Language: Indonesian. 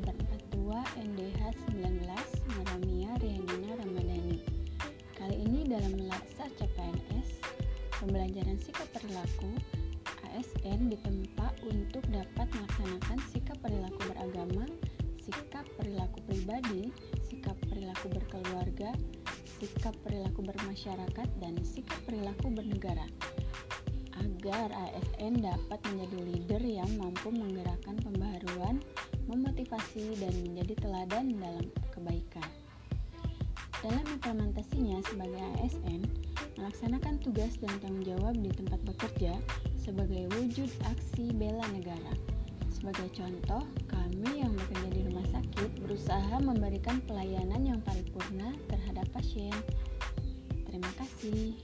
berempat tua NDH 19 Maramia Rihanina Ramadhani. Kali ini dalam laksa CPNS, pembelajaran sikap perilaku, ASN ditempa untuk dapat melaksanakan sikap perilaku beragama, sikap perilaku pribadi, sikap perilaku berkeluarga, sikap perilaku bermasyarakat, dan sikap perilaku bernegara. Agar ASN dapat menjadi leader memotivasi, dan menjadi teladan dalam kebaikan. Dalam implementasinya sebagai ASN, melaksanakan tugas dan tanggung jawab di tempat bekerja sebagai wujud aksi bela negara. Sebagai contoh, kami yang bekerja di rumah sakit berusaha memberikan pelayanan yang paripurna terhadap pasien. Terima kasih.